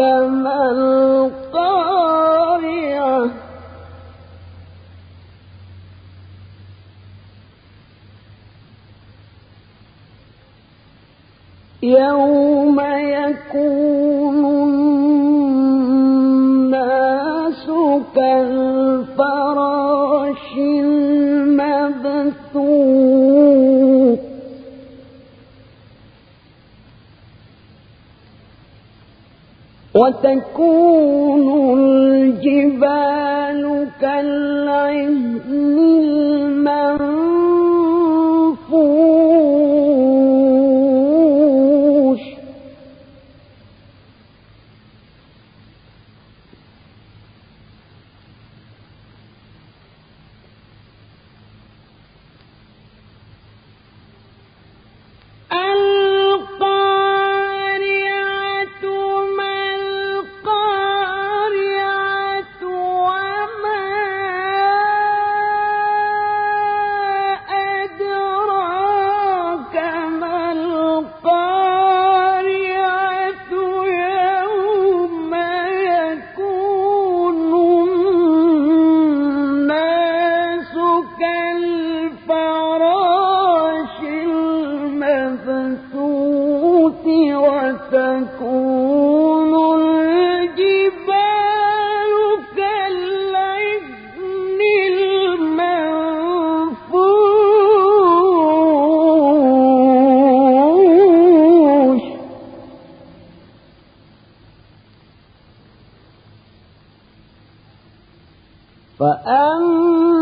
أدراك يوم يكون الناس كالفراش المبثوث. وتكون الجبال كالعهن. فأما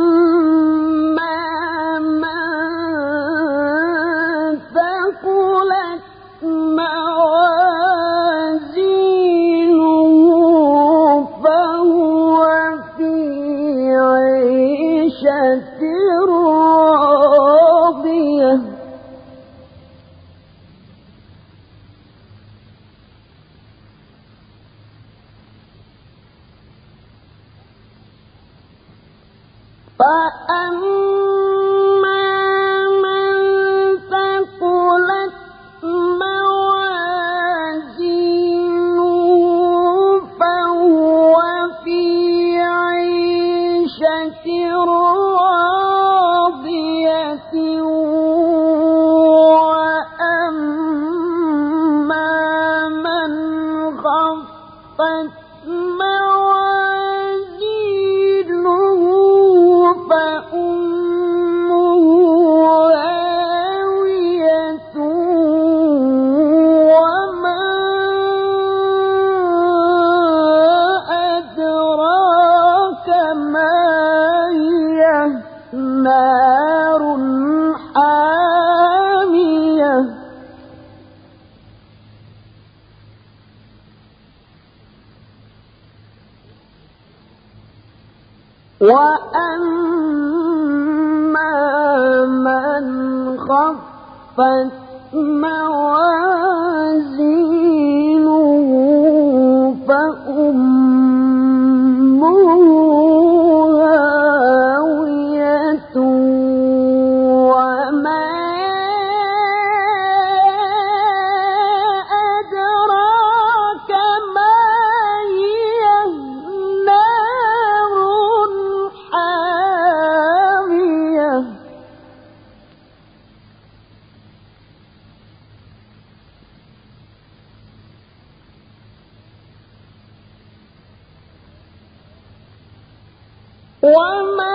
晚安。وأما من خفت موازينه وما